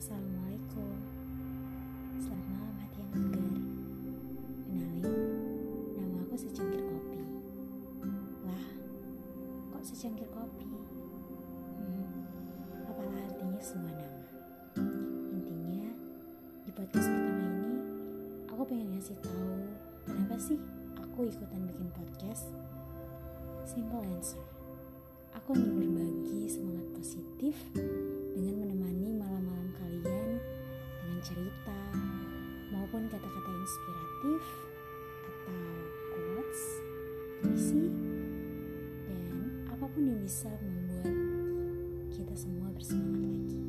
Assalamualaikum. Selamat malam hati yang segar. Kenalin Nama aku secangkir kopi. Lah Kok secangkir kopi? Hmm, Apalah artinya semua nama? Intinya Di podcast pertama ini Aku pengen ngasih tahu Kenapa sih aku ikutan bikin podcast? Simple answer Aku ingin berbagi semangat inspiratif atau quotes, puisi, dan apa pun yang bisa membuat kita semua bersemangat lagi.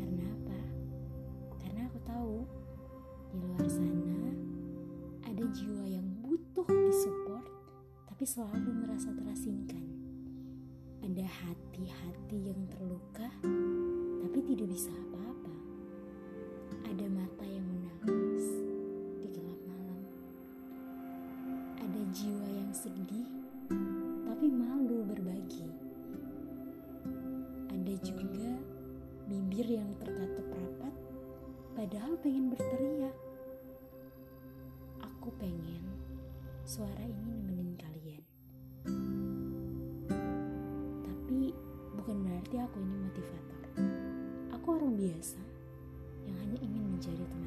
Karena apa? Karena aku tahu di luar sana ada jiwa yang butuh disupport tapi selalu merasa terasingkan. Ada hati-hati yang terluka jiwa yang sedih tapi malu berbagi. Ada juga bibir yang terkatup rapat padahal pengen berteriak. Aku pengen suara ini nemenin kalian. Tapi bukan berarti aku ini motivator. Aku orang biasa yang hanya ingin menjadi teman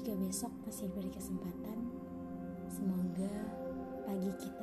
Jika besok masih diberi kesempatan, semoga pagi kita